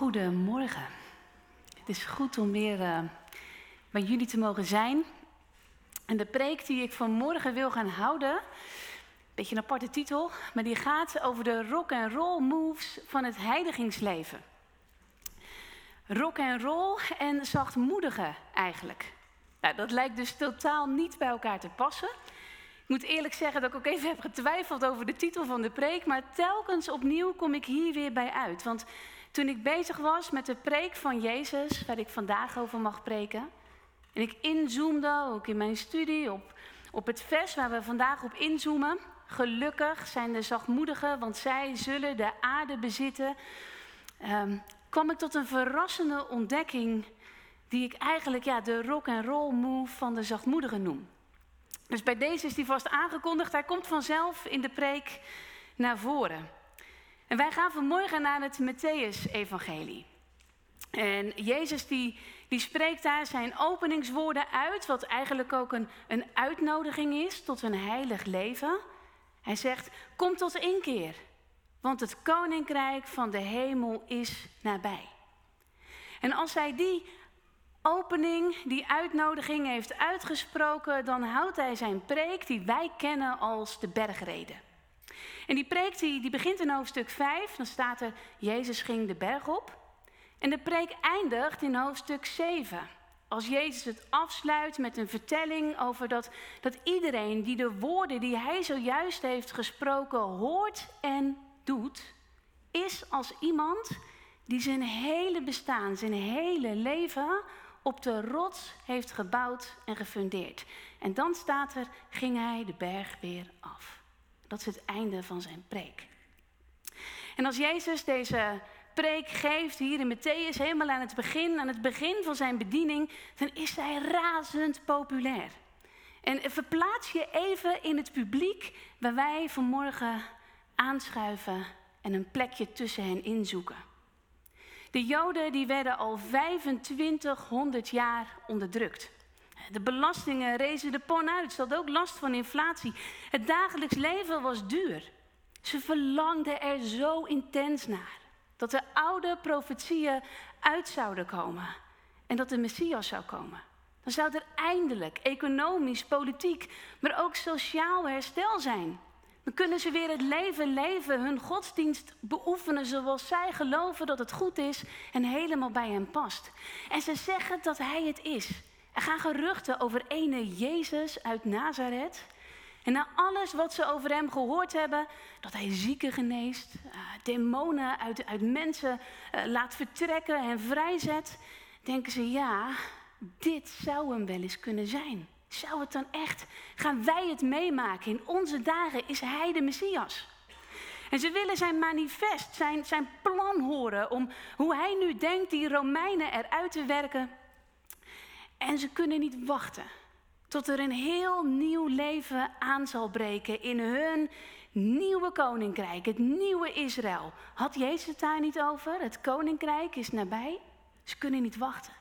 Goedemorgen. Het is goed om weer uh, bij jullie te mogen zijn. En de preek die ik vanmorgen wil gaan houden, beetje een aparte titel, maar die gaat over de rock and roll moves van het heidigingsleven. Rock and roll en zachtmoedige eigenlijk. Nou, dat lijkt dus totaal niet bij elkaar te passen. Ik moet eerlijk zeggen dat ik ook even heb getwijfeld over de titel van de preek, maar telkens opnieuw kom ik hier weer bij uit. Want toen ik bezig was met de preek van Jezus, waar ik vandaag over mag preken, en ik inzoomde ook in mijn studie op, op het vers waar we vandaag op inzoomen. Gelukkig zijn de zachtmoedigen, want zij zullen de aarde bezitten. Um, kwam ik tot een verrassende ontdekking, die ik eigenlijk ja, de rock and roll move van de zachtmoedigen noem. Dus bij deze is die vast aangekondigd. Hij komt vanzelf in de preek naar voren. En wij gaan vanmorgen naar het Matthäus-evangelie. En Jezus die, die spreekt daar zijn openingswoorden uit, wat eigenlijk ook een, een uitnodiging is tot een heilig leven. Hij zegt, kom tot inkeer, want het koninkrijk van de hemel is nabij. En als hij die opening, die uitnodiging heeft uitgesproken, dan houdt hij zijn preek die wij kennen als de bergreden. En die preek die, begint in hoofdstuk 5, dan staat er, Jezus ging de berg op. En de preek eindigt in hoofdstuk 7. Als Jezus het afsluit met een vertelling over dat, dat iedereen die de woorden die hij zojuist heeft gesproken hoort en doet, is als iemand die zijn hele bestaan, zijn hele leven op de rots heeft gebouwd en gefundeerd. En dan staat er, ging hij de berg weer af. Dat is het einde van zijn preek. En als Jezus deze preek geeft hier in Matthäus, helemaal aan het begin, aan het begin van zijn bediening, dan is hij razend populair. En verplaats je even in het publiek waar wij vanmorgen aanschuiven en een plekje tussen hen inzoeken. De Joden die werden al 2500 jaar onderdrukt. De belastingen rezen de pon uit. Ze hadden ook last van inflatie. Het dagelijks leven was duur. Ze verlangden er zo intens naar dat de oude profetieën uit zouden komen en dat de Messias zou komen. Dan zou er eindelijk economisch, politiek, maar ook sociaal herstel zijn. Dan kunnen ze weer het leven leven, hun godsdienst beoefenen zoals zij geloven dat het goed is en helemaal bij hen past. En ze zeggen dat Hij het is. Er gaan geruchten over ene Jezus uit Nazareth. En na alles wat ze over hem gehoord hebben, dat hij zieken geneest, uh, demonen uit, uit mensen uh, laat vertrekken en vrijzet, denken ze, ja, dit zou hem wel eens kunnen zijn. Zou het dan echt? Gaan wij het meemaken? In onze dagen is hij de Messias. En ze willen zijn manifest, zijn, zijn plan horen om hoe hij nu denkt die Romeinen eruit te werken en ze kunnen niet wachten tot er een heel nieuw leven aan zal breken in hun nieuwe koninkrijk, het nieuwe Israël. Had Jezus het daar niet over? Het koninkrijk is nabij. Ze kunnen niet wachten.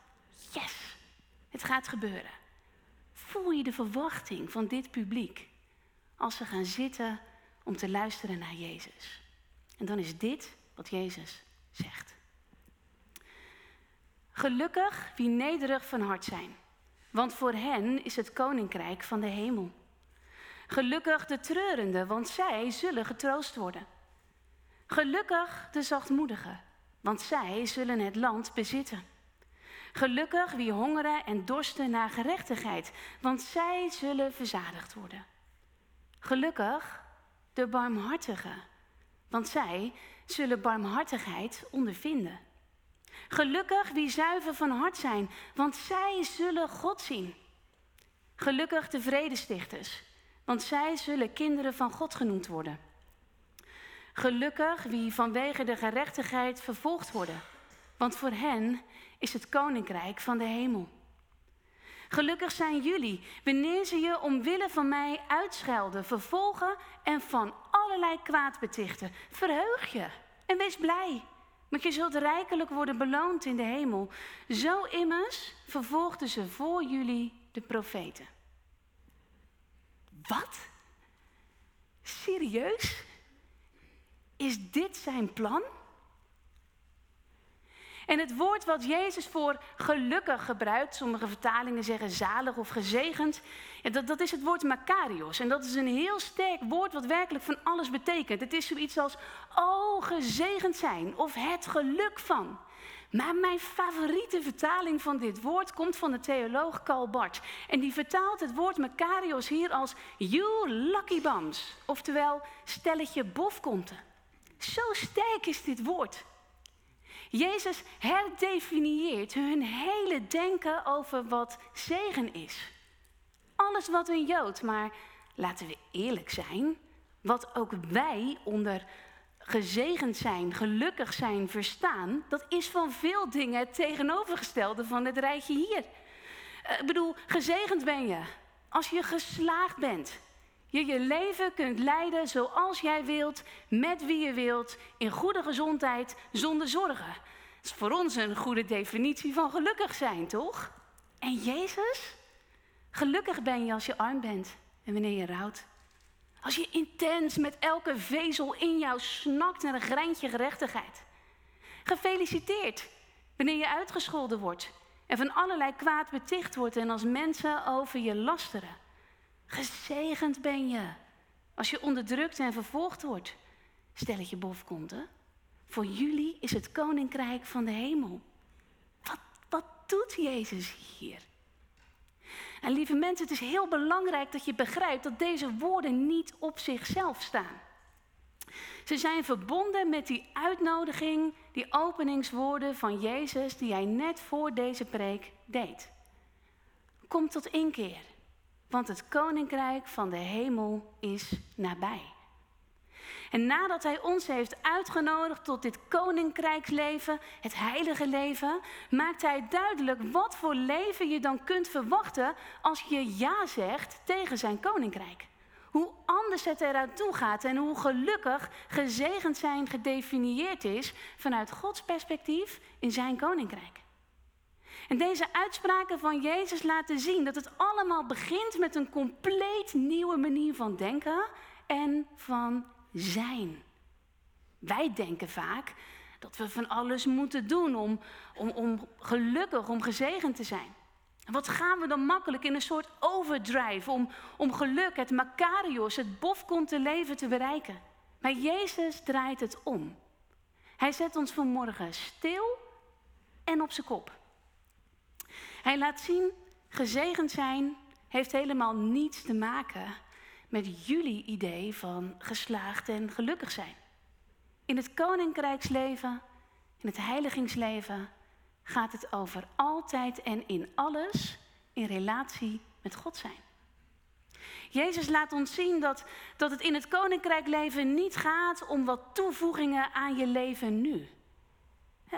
Yes, het gaat gebeuren. Voel je de verwachting van dit publiek als ze gaan zitten om te luisteren naar Jezus? En dan is dit wat Jezus zegt. Gelukkig wie nederig van hart zijn, want voor hen is het koninkrijk van de hemel. Gelukkig de treurenden, want zij zullen getroost worden. Gelukkig de zachtmoedigen, want zij zullen het land bezitten. Gelukkig wie hongeren en dorsten naar gerechtigheid, want zij zullen verzadigd worden. Gelukkig de barmhartigen, want zij zullen barmhartigheid ondervinden. Gelukkig wie zuiver van hart zijn, want zij zullen God zien. Gelukkig de vredestichters, want zij zullen kinderen van God genoemd worden. Gelukkig wie vanwege de gerechtigheid vervolgd worden, want voor hen is het koninkrijk van de hemel. Gelukkig zijn jullie wanneer ze je omwille van mij uitschelden, vervolgen en van allerlei kwaad betichten. Verheug je en wees blij. Want je zult rijkelijk worden beloond in de hemel. Zo immers vervolgden ze voor jullie de profeten. Wat? Serieus? Is dit zijn plan? En het woord wat Jezus voor gelukkig gebruikt, sommige vertalingen zeggen zalig of gezegend, dat, is het woord makarios. En dat is een heel sterk woord wat werkelijk van alles betekent. Het is zoiets als, oh, gezegend zijn of het geluk van. Maar mijn favoriete vertaling van dit woord komt van de theoloog Karl Barth. En die vertaalt het woord Makarios hier als you lucky bums. Oftewel, stelletje bofkonten. Zo sterk is dit woord. Jezus herdefinieert hun hele denken over wat zegen is. Alles wat een Jood, maar laten we eerlijk zijn, wat ook wij onder gezegend zijn, gelukkig zijn, verstaan, dat is van veel dingen het tegenovergestelde van het rijtje hier. Eh, ik bedoel, gezegend ben je als je geslaagd bent. Je je leven kunt leiden zoals jij wilt, met wie je wilt, in goede gezondheid, zonder zorgen. Dat is voor ons een goede definitie van gelukkig zijn, toch? En Jezus? Gelukkig ben je als je arm bent en wanneer je rouwt. Als je intens met elke vezel in jou snakt naar een greintje gerechtigheid. Gefeliciteerd wanneer je uitgescholden wordt en van allerlei kwaad beticht wordt en als mensen over je lasteren. Gezegend ben je als je onderdrukt en vervolgd wordt. Stelletje bofkonten. Voor jullie is het koninkrijk van de hemel. Wat, wat doet Jezus hier? En lieve mensen, het is heel belangrijk dat je begrijpt dat deze woorden niet op zichzelf staan. Ze zijn verbonden met die uitnodiging, die openingswoorden van Jezus die hij net voor deze preek deed. Kom tot inkeer, want het koninkrijk van de hemel is nabij. En nadat hij ons heeft uitgenodigd tot dit koninkrijksleven, het heilige leven, maakt hij duidelijk wat voor leven je dan kunt verwachten als je ja zegt tegen zijn koninkrijk. Hoe anders het eruit toe gaat en hoe gelukkig gezegend zijn gedefinieerd is vanuit Gods perspectief in zijn koninkrijk. En deze uitspraken van Jezus laten zien dat het allemaal begint met een compleet nieuwe manier van denken en van zijn. Wij denken vaak dat we van alles moeten doen om, om, om gelukkig, om gezegend te zijn. Wat gaan we dan makkelijk in een soort overdrive om, om geluk, het Makarios, het bofkonte leven te bereiken. Maar Jezus draait het om. Hij zet ons vanmorgen stil en op zijn kop. Hij laat zien, gezegend zijn heeft helemaal niets te maken met jullie idee van geslaagd en gelukkig zijn. In het koninkrijksleven, in het heiligingsleven, gaat het over altijd en in alles in relatie met God zijn. Jezus laat ons zien dat, dat het in het koninkrijkleven niet gaat om wat toevoegingen aan je leven nu.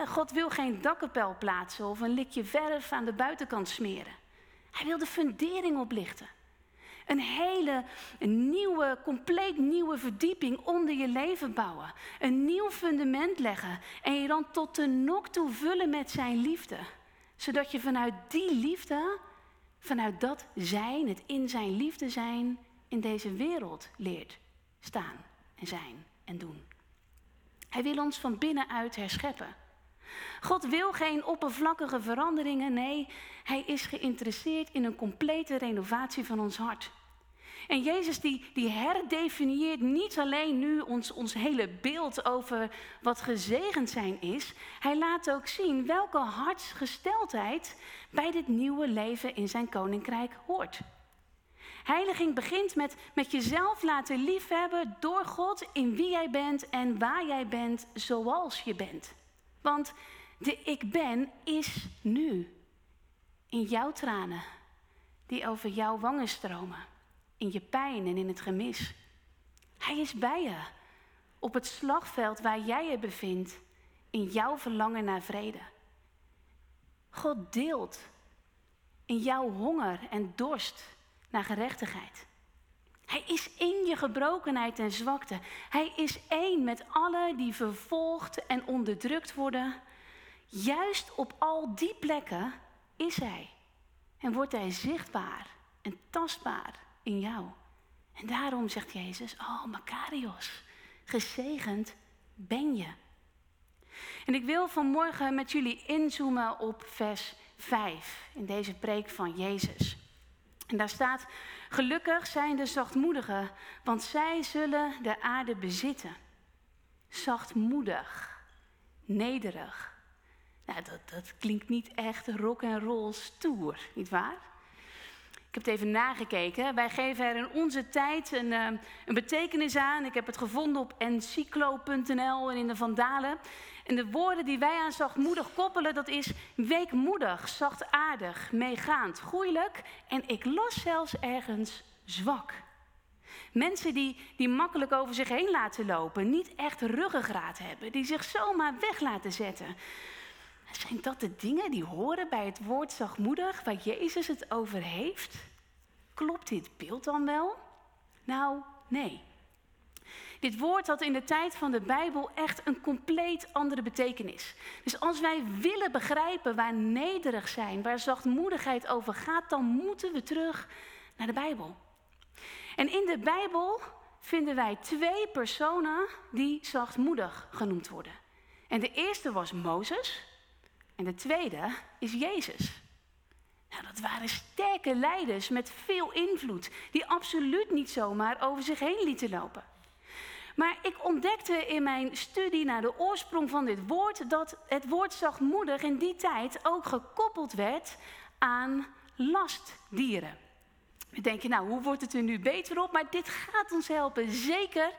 God wil geen dakkapel plaatsen of een likje verf aan de buitenkant smeren. Hij wil de fundering oplichten. Een hele een nieuwe, compleet nieuwe verdieping onder je leven bouwen. Een nieuw fundament leggen en je dan tot de nok toe vullen met zijn liefde. Zodat je vanuit die liefde, vanuit dat zijn, het in zijn liefde zijn, in deze wereld leert staan en zijn en doen. Hij wil ons van binnenuit herscheppen. God wil geen oppervlakkige veranderingen, nee, Hij is geïnteresseerd in een complete renovatie van ons hart. En Jezus die, die herdefinieert niet alleen nu ons, ons hele beeld over wat gezegend zijn is. Hij laat ook zien welke hartsgesteldheid bij dit nieuwe leven in zijn koninkrijk hoort. Heiliging begint met, met jezelf laten liefhebben door God in wie jij bent en waar jij bent zoals je bent. Want de ik ben is nu. In jouw tranen die over jouw wangen stromen in je pijn en in het gemis. Hij is bij je op het slagveld waar jij je bevindt, in jouw verlangen naar vrede. God deelt in jouw honger en dorst naar gerechtigheid. Hij is in je gebrokenheid en zwakte. Hij is één met alle die vervolgd en onderdrukt worden. Juist op al die plekken is Hij en wordt Hij zichtbaar en tastbaar in jou. En daarom zegt Jezus, oh Makarios, gezegend ben je. En ik wil vanmorgen met jullie inzoomen op vers 5 in deze preek van Jezus. En daar staat: Gelukkig zijn de zachtmoedigen, want zij zullen de aarde bezitten. Zachtmoedig, nederig. Nou, dat, dat klinkt niet echt rock en roll stoer, nietwaar? Ik heb het even nagekeken. Wij geven er in onze tijd een, eh, een betekenis aan. Ik heb het gevonden op encyclo.nl en in de Vandalen. En de woorden die wij aan zachtmoedig koppelen, dat is weekmoedig, zachtaardig, meegaand, goeilijk. En ik las zelfs ergens zwak. Mensen die, die makkelijk over zich heen laten lopen, niet echt ruggengraat hebben, die zich zomaar weg laten zetten. Zijn dat de dingen die horen bij het woord zachtmoedig, waar Jezus het over heeft? Klopt dit beeld dan wel? Nou, nee. Dit woord had in de tijd van de Bijbel echt een compleet andere betekenis. Dus als wij willen begrijpen waar nederig zijn, waar zachtmoedigheid over gaat, dan moeten we terug naar de Bijbel. En in de Bijbel vinden wij twee personen die zachtmoedig genoemd worden. En de eerste was Mozes en de tweede is Jezus. Nou, dat waren sterke leiders met veel invloed, die absoluut niet zomaar over zich heen lieten lopen. Maar ik ontdekte in mijn studie naar de oorsprong van dit woord dat het woord zachtmoedig in die tijd ook gekoppeld werd aan lastdieren. We denken, nou, hoe wordt het er nu beter op? Maar dit gaat ons helpen, zeker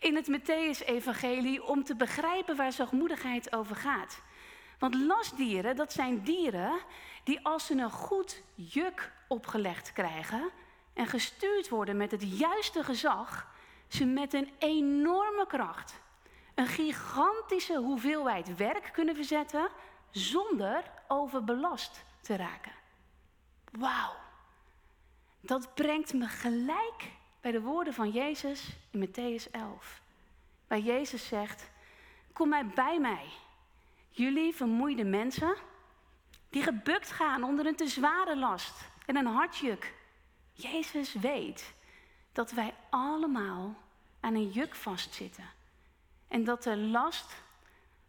in het Matthäus-evangelie, om te begrijpen waar zachtmoedigheid over gaat. Want lastdieren, dat zijn dieren die als ze een goed juk opgelegd krijgen en gestuurd worden met het juiste gezag, ze met een enorme kracht een gigantische hoeveelheid werk kunnen verzetten zonder overbelast te raken. Wauw. Dat brengt me gelijk bij de woorden van Jezus in Matthäus 11. Waar Jezus zegt: Kom maar bij mij, jullie vermoeide mensen, die gebukt gaan onder een te zware last en een hartjuk. Jezus weet dat wij allemaal aan een juk vastzitten. En dat de last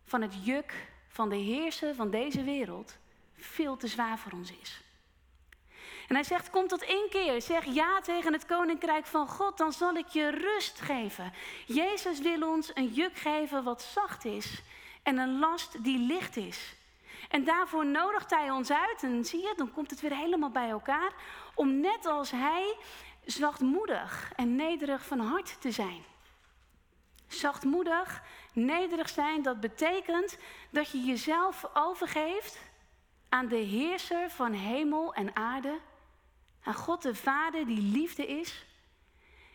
van het juk van de heerser van deze wereld veel te zwaar voor ons is. En hij zegt, kom tot één keer, zeg ja tegen het koninkrijk van God, dan zal ik je rust geven. Jezus wil ons een juk geven wat zacht is en een last die licht is. En daarvoor nodigt hij ons uit, en zie je, dan komt het weer helemaal bij elkaar, om net als hij zachtmoedig en nederig van hart te zijn. Zachtmoedig, nederig zijn, dat betekent dat je jezelf overgeeft aan de heerser van hemel en aarde, aan God de Vader die liefde is,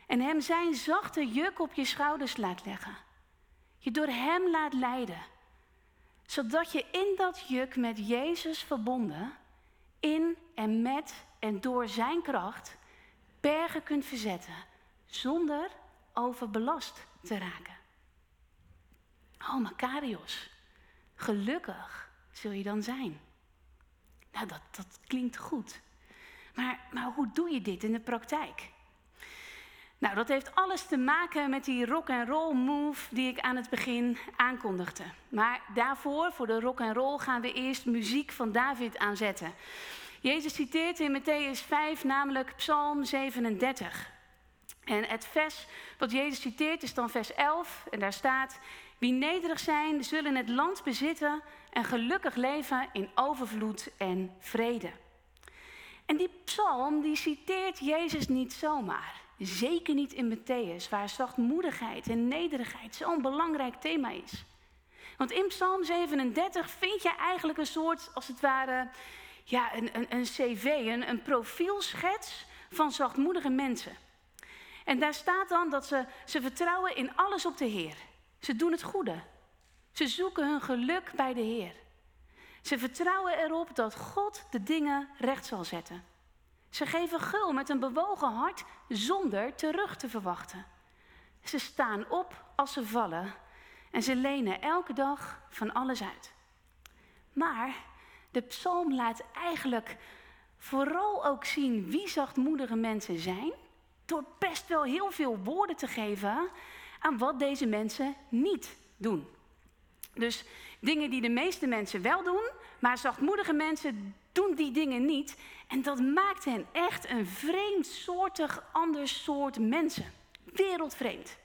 en Hem zijn zachte juk op je schouders laat leggen. Je door Hem laat leiden, zodat je in dat juk met Jezus verbonden, in en met en door Zijn kracht, bergen kunt verzetten, zonder overbelast te raken. Oh, Makarios, gelukkig zul je dan zijn. Nou, dat, dat klinkt goed. Maar, maar hoe doe je dit in de praktijk? Nou, dat heeft alles te maken met die rock and roll move die ik aan het begin aankondigde. Maar daarvoor, voor de rock and roll, gaan we eerst muziek van David aanzetten. Jezus citeert in Matthäus 5 namelijk Psalm 37. En het vers wat Jezus citeert is dan vers 11 en daar staat: Wie nederig zijn, zullen het land bezitten en gelukkig leven in overvloed en vrede. En die psalm die citeert Jezus niet zomaar. Zeker niet in Matthäus, waar zachtmoedigheid en nederigheid zo'n belangrijk thema is. Want in Psalm 37 vind je eigenlijk een soort, als het ware, ja, een, een, een cv, een, een profielschets van zachtmoedige mensen. En daar staat dan dat ze, ze vertrouwen in alles op de Heer. Ze doen het goede. Ze zoeken hun geluk bij de Heer. Ze vertrouwen erop dat God de dingen recht zal zetten. Ze geven gul met een bewogen hart zonder terug te verwachten. Ze staan op als ze vallen en ze lenen elke dag van alles uit. Maar de psalm laat eigenlijk vooral ook zien wie zachtmoedige mensen zijn door best wel heel veel woorden te geven aan wat deze mensen niet doen. Dus dingen die de meeste mensen wel doen, maar zachtmoedige mensen doen die dingen niet. En dat maakt hen echt een vreemdsoortig ander soort mensen. Wereldvreemd.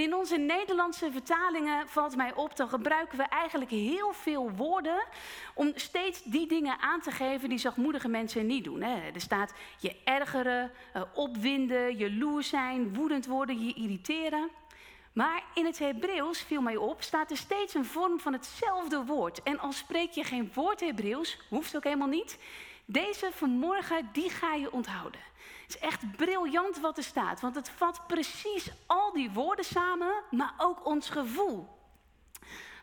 In onze Nederlandse vertalingen valt mij op, dan gebruiken we eigenlijk heel veel woorden om steeds die dingen aan te geven die zachtmoedige mensen niet doen. Er staat je ergeren, eh, opwinden, jaloers zijn, woedend worden, je irriteren. Maar in het Hebreeuws, viel mij op, staat er steeds een vorm van hetzelfde woord. En al spreek je geen woord Hebreeuws, hoeft ook helemaal niet. Deze vanmorgen, die ga je onthouden. Het is echt briljant wat er staat, want het vat precies al die woorden samen, maar ook ons gevoel.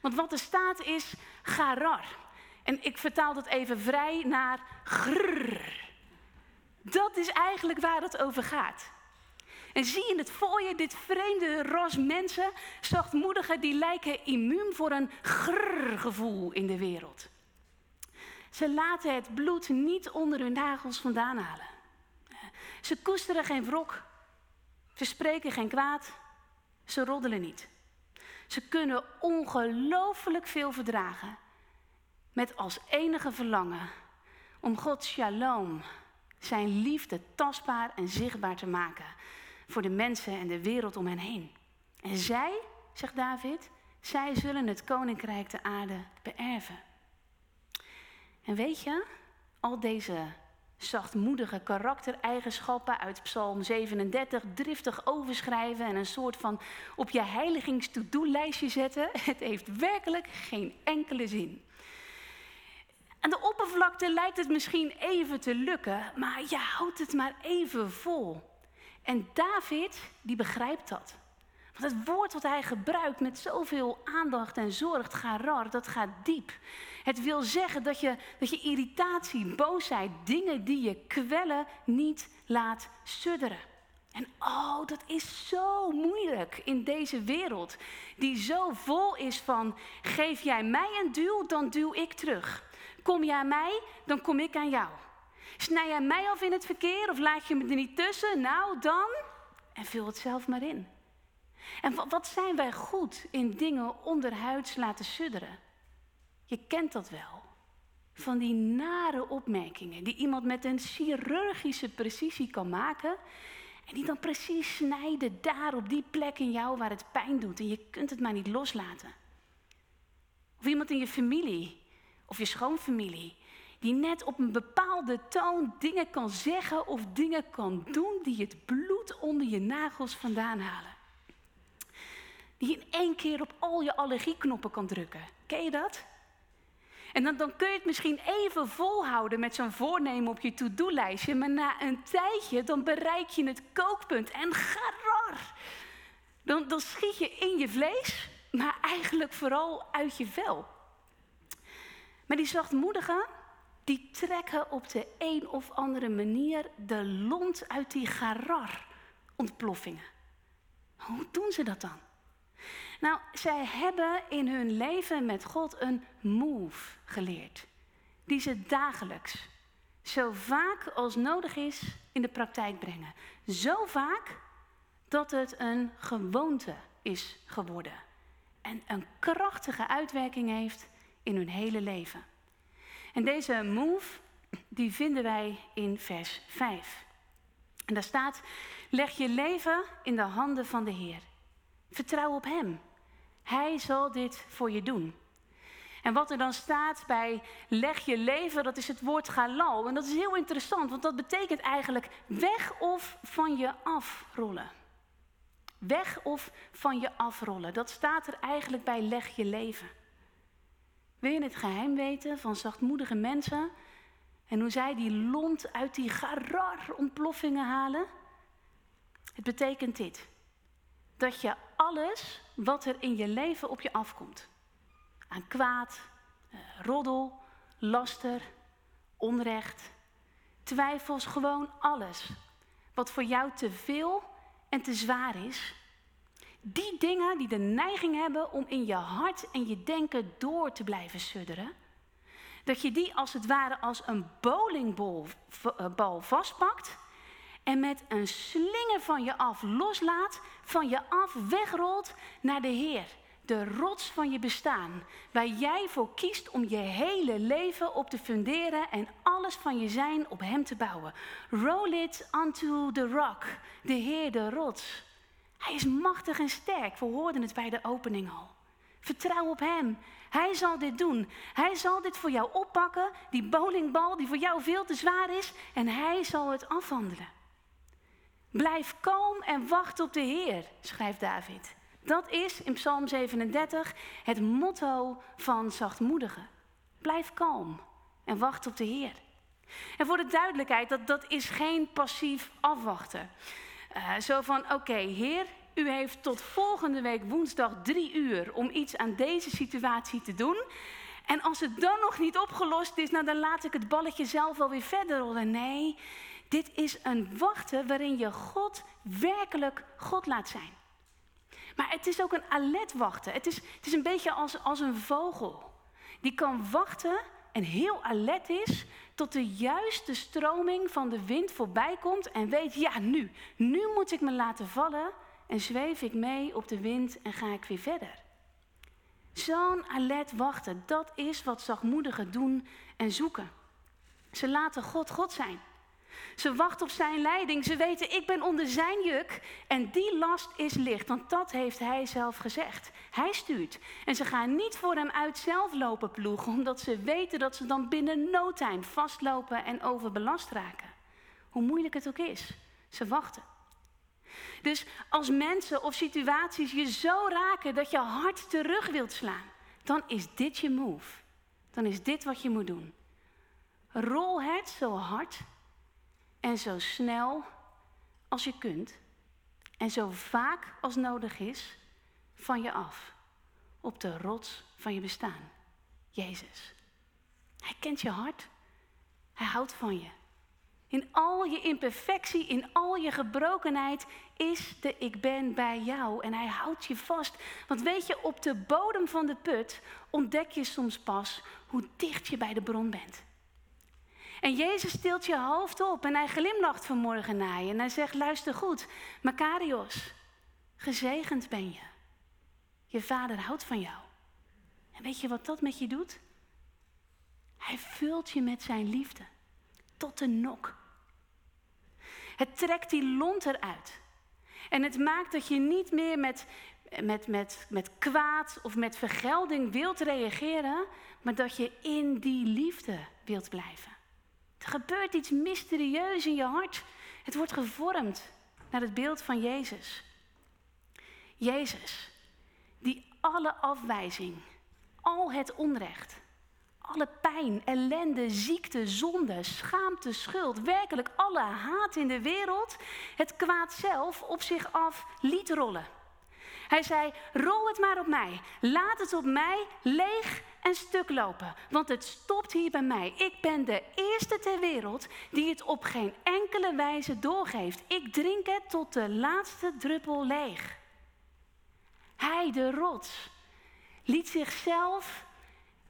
Want wat er staat is garar. En ik vertaal dat even vrij naar grrr. Dat is eigenlijk waar het over gaat. En zie je het je, dit vreemde ras mensen, zachtmoedigen, die lijken immuun voor een grrr gevoel in de wereld. Ze laten het bloed niet onder hun nagels vandaan halen. Ze koesteren geen wrok. Ze spreken geen kwaad. Ze roddelen niet. Ze kunnen ongelooflijk veel verdragen. Met als enige verlangen om God shalom, zijn liefde tastbaar en zichtbaar te maken voor de mensen en de wereld om hen heen. En zij, zegt David, zij zullen het koninkrijk de aarde beërven. En weet je, al deze zachtmoedige karaktereigenschappen uit Psalm 37 driftig overschrijven en een soort van op je heiligings-to-do-lijstje zetten, het heeft werkelijk geen enkele zin. Aan de oppervlakte lijkt het misschien even te lukken, maar je houdt het maar even vol. En David, die begrijpt dat. Want het woord wat hij gebruikt met zoveel aandacht en zorg, garar, dat gaat diep. Het wil zeggen dat je, dat je irritatie, boosheid, dingen die je kwellen, niet laat sudderen. En oh, dat is zo moeilijk in deze wereld, die zo vol is van: geef jij mij een duw, dan duw ik terug. Kom jij mij, dan kom ik aan jou. Snij jij mij af in het verkeer of laat je me er niet tussen? Nou, dan. En vul het zelf maar in. En wat zijn wij goed in dingen onderhuids laten sudderen? Je kent dat wel. Van die nare opmerkingen die iemand met een chirurgische precisie kan maken. En die dan precies snijden daar op die plek in jou waar het pijn doet. En je kunt het maar niet loslaten. Of iemand in je familie of je schoonfamilie. Die net op een bepaalde toon dingen kan zeggen of dingen kan doen die het bloed onder je nagels vandaan halen. Die in één keer op al je allergieknoppen kan drukken. Ken je dat? En dan, dan kun je het misschien even volhouden met zo'n voornemen op je to-do-lijstje. Maar na een tijdje, dan bereik je het kookpunt. En garar! Dan, dan schiet je in je vlees, maar eigenlijk vooral uit je vel. Maar die zachtmoedigen, die trekken op de een of andere manier de lont uit die garar ontploffingen. Hoe doen ze dat dan? Nou, zij hebben in hun leven met God een move geleerd. Die ze dagelijks, zo vaak als nodig is, in de praktijk brengen. Zo vaak dat het een gewoonte is geworden. En een krachtige uitwerking heeft in hun hele leven. En deze move, die vinden wij in vers 5. En daar staat, leg je leven in de handen van de Heer. Vertrouw op Hem. Hij zal dit voor je doen. En wat er dan staat bij leg je leven, dat is het woord galal. En dat is heel interessant, want dat betekent eigenlijk weg of van je afrollen. Weg of van je afrollen. Dat staat er eigenlijk bij leg je leven. Wil je het geheim weten van zachtmoedige mensen en hoe zij die lont uit die garar ontploffingen halen? Het betekent dit dat je alles wat er in je leven op je afkomt, aan kwaad, eh, roddel, laster, onrecht, twijfels, gewoon alles wat voor jou te veel en te zwaar is, die dingen die de neiging hebben om in je hart en je denken door te blijven sudderen, dat je die als het ware als een bowlingbal eh, vastpakt en met een slinger van je af loslaat, van je af wegrolt naar de Heer. de rots van je bestaan, waar jij voor kiest om je hele leven op te funderen en alles van je zijn op Hem te bouwen. Roll it onto the rock, de Heer, de rots. Hij is machtig en sterk, we hoorden het bij de opening al. Vertrouw op Hem. Hij zal dit doen. Hij zal dit voor jou oppakken, die bowlingbal die voor jou veel te zwaar is, en Hij zal het afhandelen. Blijf kalm en wacht op de Heer, schrijft David. Dat is in Psalm 37 het motto van zachtmoedigen. Blijf kalm en wacht op de Heer. En voor de duidelijkheid, dat, dat is geen passief afwachten. Uh, zo van, oké, Heer, u heeft tot volgende week woensdag drie uur om iets aan deze situatie te doen. En als het dan nog niet opgelost is, nou dan laat ik het balletje zelf wel weer verder rollen. Nee, dit is een wachten waarin je God werkelijk God laat zijn. Maar het is ook een alert wachten. Het is, het is een beetje als, als een vogel. Die kan wachten en heel alert is tot de juiste stroming van de wind voorbij komt en weet, ja nu, nu moet ik me laten vallen en zweef ik mee op de wind en ga ik weer verder. Zo'n alert wachten, dat is wat zachtmoedigen doen en zoeken. Ze laten God God zijn. Ze wachten op zijn leiding. Ze weten, ik ben onder zijn juk. En die last is licht, want dat heeft hij zelf gezegd. Hij stuurt. En ze gaan niet voor hem uit zelf lopen ploegen, omdat ze weten dat ze dan binnen no time vastlopen en overbelast raken. Hoe moeilijk het ook is, ze wachten. Dus als mensen of situaties je zo raken dat je hart terug wilt slaan, dan is dit je move. Dan is dit wat je moet doen. Rol het zo hard en zo snel als je kunt en zo vaak als nodig is van je af op de rots van je bestaan, Jezus. Hij kent je hart. Hij houdt van je. In al je imperfectie, in al je gebrokenheid is de ik ben bij jou en hij houdt je vast. Want weet je, op de bodem van de put ontdek je soms pas hoe dicht je bij de bron bent. En Jezus tilt je hoofd op en hij glimlacht vanmorgen naar je. En hij zegt, luister goed, Makarios, gezegend ben je. Je vader houdt van jou. En weet je wat dat met je doet? Hij vult je met zijn liefde. Tot de nok. Het trekt die lont eruit. En het maakt dat je niet meer met, met, met, met kwaad of met vergelding wilt reageren, maar dat je in die liefde wilt blijven. Er gebeurt iets mysterieus in je hart. Het wordt gevormd naar het beeld van Jezus. Jezus, die alle afwijzing, al het onrecht, alle pijn, ellende, ziekte, zonde, schaamte, schuld, werkelijk alle haat in de wereld, het kwaad zelf op zich af liet rollen. Hij zei: Rol het maar op mij. Laat het op mij leeg en stuk lopen. Want het stopt hier bij mij. Ik ben de eerste ter wereld die het op geen enkele wijze doorgeeft. Ik drink het tot de laatste druppel leeg. Hij, de rots, liet zichzelf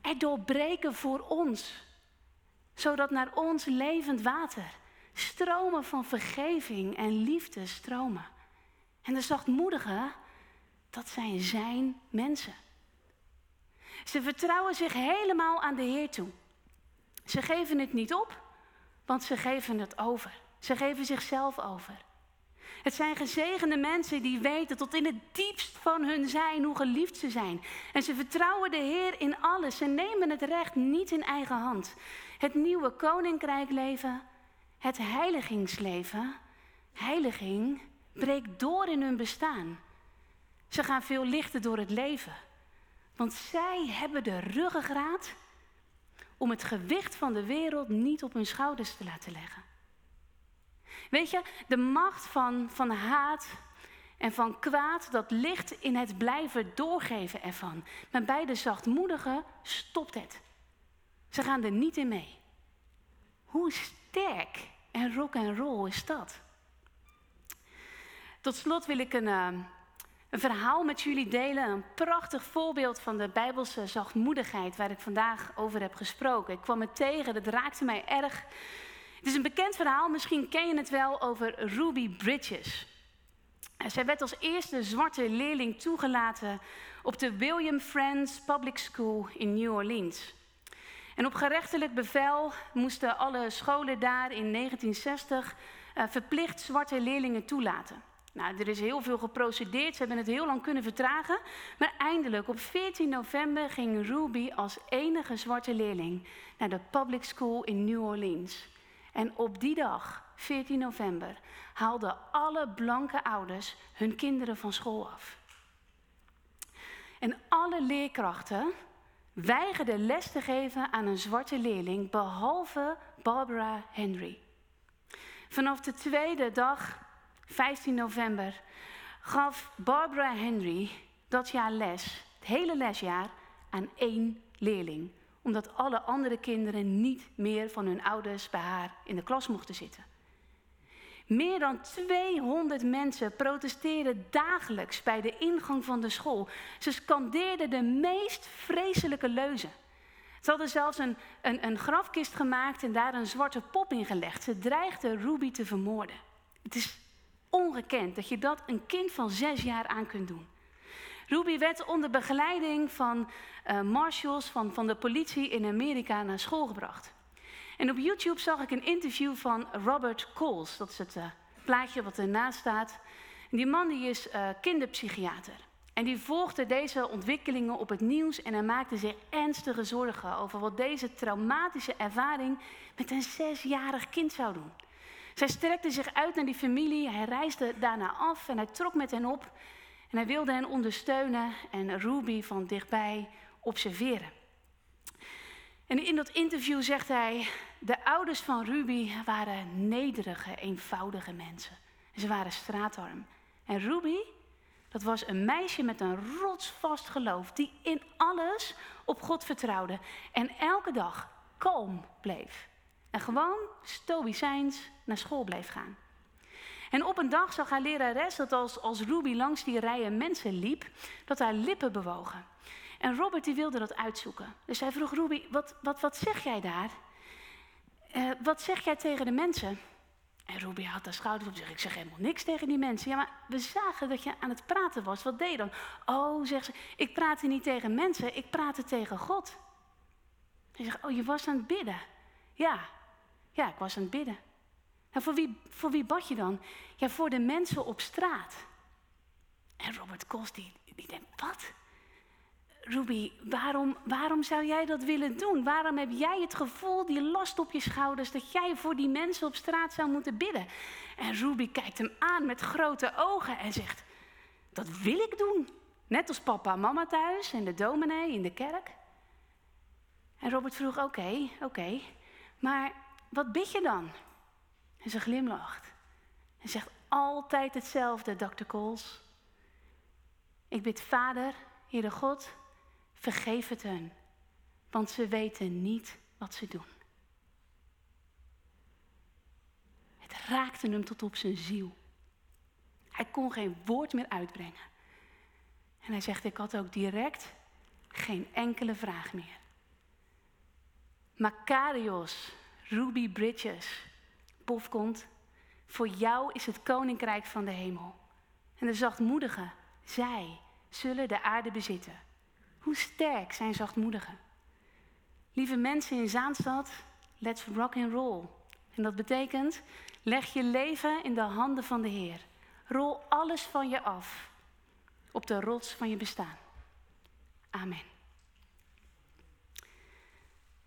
er doorbreken voor ons. Zodat naar ons levend water stromen van vergeving en liefde stromen. En de zachtmoedigen, dat zijn zijn mensen. Ze vertrouwen zich helemaal aan de Heer toe. Ze geven het niet op, want ze geven het over. Ze geven zichzelf over. Het zijn gezegende mensen die weten tot in het diepst van hun zijn hoe geliefd ze zijn. En ze vertrouwen de Heer in alles. Ze nemen het recht niet in eigen hand. Het nieuwe koninkrijk leven, het heiligingsleven, heiliging breekt door in hun bestaan. Ze gaan veel lichter door het leven. Want zij hebben de ruggengraat om het gewicht van de wereld niet op hun schouders te laten leggen. Weet je, de macht van, van haat en van kwaad, dat ligt in het blijven doorgeven ervan. Maar bij de zachtmoedigen stopt het. Ze gaan er niet in mee. Hoe sterk en rock en roll is dat? Tot slot wil ik een, eh, een verhaal met jullie delen. Een prachtig voorbeeld van de Bijbelse zachtmoedigheid waar ik vandaag over heb gesproken. Ik kwam het tegen, dat raakte mij erg. Het is een bekend verhaal, misschien ken je het wel, over Ruby Bridges. Zij werd als eerste zwarte leerling toegelaten op de William Friends Public School in New Orleans. En op gerechtelijk bevel moesten alle scholen daar in 1960 uh, verplicht zwarte leerlingen toelaten. Nou, er is heel veel geprocedeerd, ze hebben het heel lang kunnen vertragen. Maar eindelijk, op 14 november, ging Ruby als enige zwarte leerling naar de public school in New Orleans. En op die dag, 14 november, haalden alle blanke ouders hun kinderen van school af. En alle leerkrachten weigerden les te geven aan een zwarte leerling, behalve Barbara Henry. Vanaf de tweede dag 15 november, gaf Barbara Henry dat jaar les, het hele lesjaar, aan één leerling. Omdat alle andere kinderen niet meer van hun ouders bij haar in de klas mochten zitten. Meer dan 200 mensen protesteerden dagelijks bij de ingang van de school. Ze scandeerden de meest vreselijke leuzen. Ze hadden zelfs een, een, een grafkist gemaakt en daar een zwarte pop in gelegd. Ze dreigden Ruby te vermoorden. Het is ongekend dat je dat een kind van zes jaar aan kunt doen. Ruby werd onder begeleiding van uh, marshals van, van de politie in Amerika naar school gebracht. En op YouTube zag ik een interview van Robert Coles. Dat is het uh, plaatje wat ernaast staat. En die man die is uh, kinderpsychiater. En die volgde deze ontwikkelingen op het nieuws en hij maakte zich ernstige zorgen over wat deze traumatische ervaring met een zesjarig kind zou doen. Zij strekte zich uit naar die familie, hij reisde daarna af en hij trok met hen op. En hij wilde hen ondersteunen en Ruby van dichtbij observeren. En in dat interview zegt hij, de ouders van Ruby waren nederige, eenvoudige mensen. Ze waren straatarm. En Ruby, dat was een meisje met een rotsvast geloof, die in alles op God vertrouwde en elke dag kalm bleef. En gewoon stoïcijns naar school bleef gaan. En op een dag zag haar lerares dat als, als Ruby langs die rijen mensen liep, dat haar lippen bewogen. En Robert die wilde dat uitzoeken. Dus hij vroeg Ruby, wat, wat, wat zeg jij daar? Uh, wat zeg jij tegen de mensen? En Ruby had haar schouders op. Ik zeg helemaal niks tegen die mensen. Ja, maar we zagen dat je aan het praten was. Wat deed je dan? Oh, zegt ze, ik praatte niet tegen mensen, ik praatte tegen God. Hij zegt, oh, je was aan het bidden. Ja, ja, ik was aan het bidden. Nou, voor wie, voor wie bad je dan? Ja, voor de mensen op straat. En Robert Kos, die, die denkt, wat? Ruby, waarom, waarom zou jij dat willen doen? Waarom heb jij het gevoel, die last op je schouders, dat jij voor die mensen op straat zou moeten bidden? En Ruby kijkt hem aan met grote ogen en zegt, dat wil ik doen. Net als papa en mama thuis en de dominee in de kerk. En Robert vroeg, oké, oké, maar wat bid je dan? En ze glimlacht. En zegt altijd hetzelfde, Dr. Coles. Ik bid Vader, Heere God, vergeef het hen, want ze weten niet wat ze doen. Het raakte hem tot op zijn ziel. Hij kon geen woord meer uitbrengen. En hij zegt, ik had ook direct geen enkele vraag meer. Makarios, Ruby Bridges, Bofkont, voor jou is het koninkrijk van de hemel. En de zachtmoedigen, zij zullen de aarde bezitten. Hoe sterk zijn zachtmoedigen? Lieve mensen in Zaanstad, let's rock and roll. En dat betekent, leg je leven in de handen van de Heer. Rol alles van je af op de rots van je bestaan. Amen.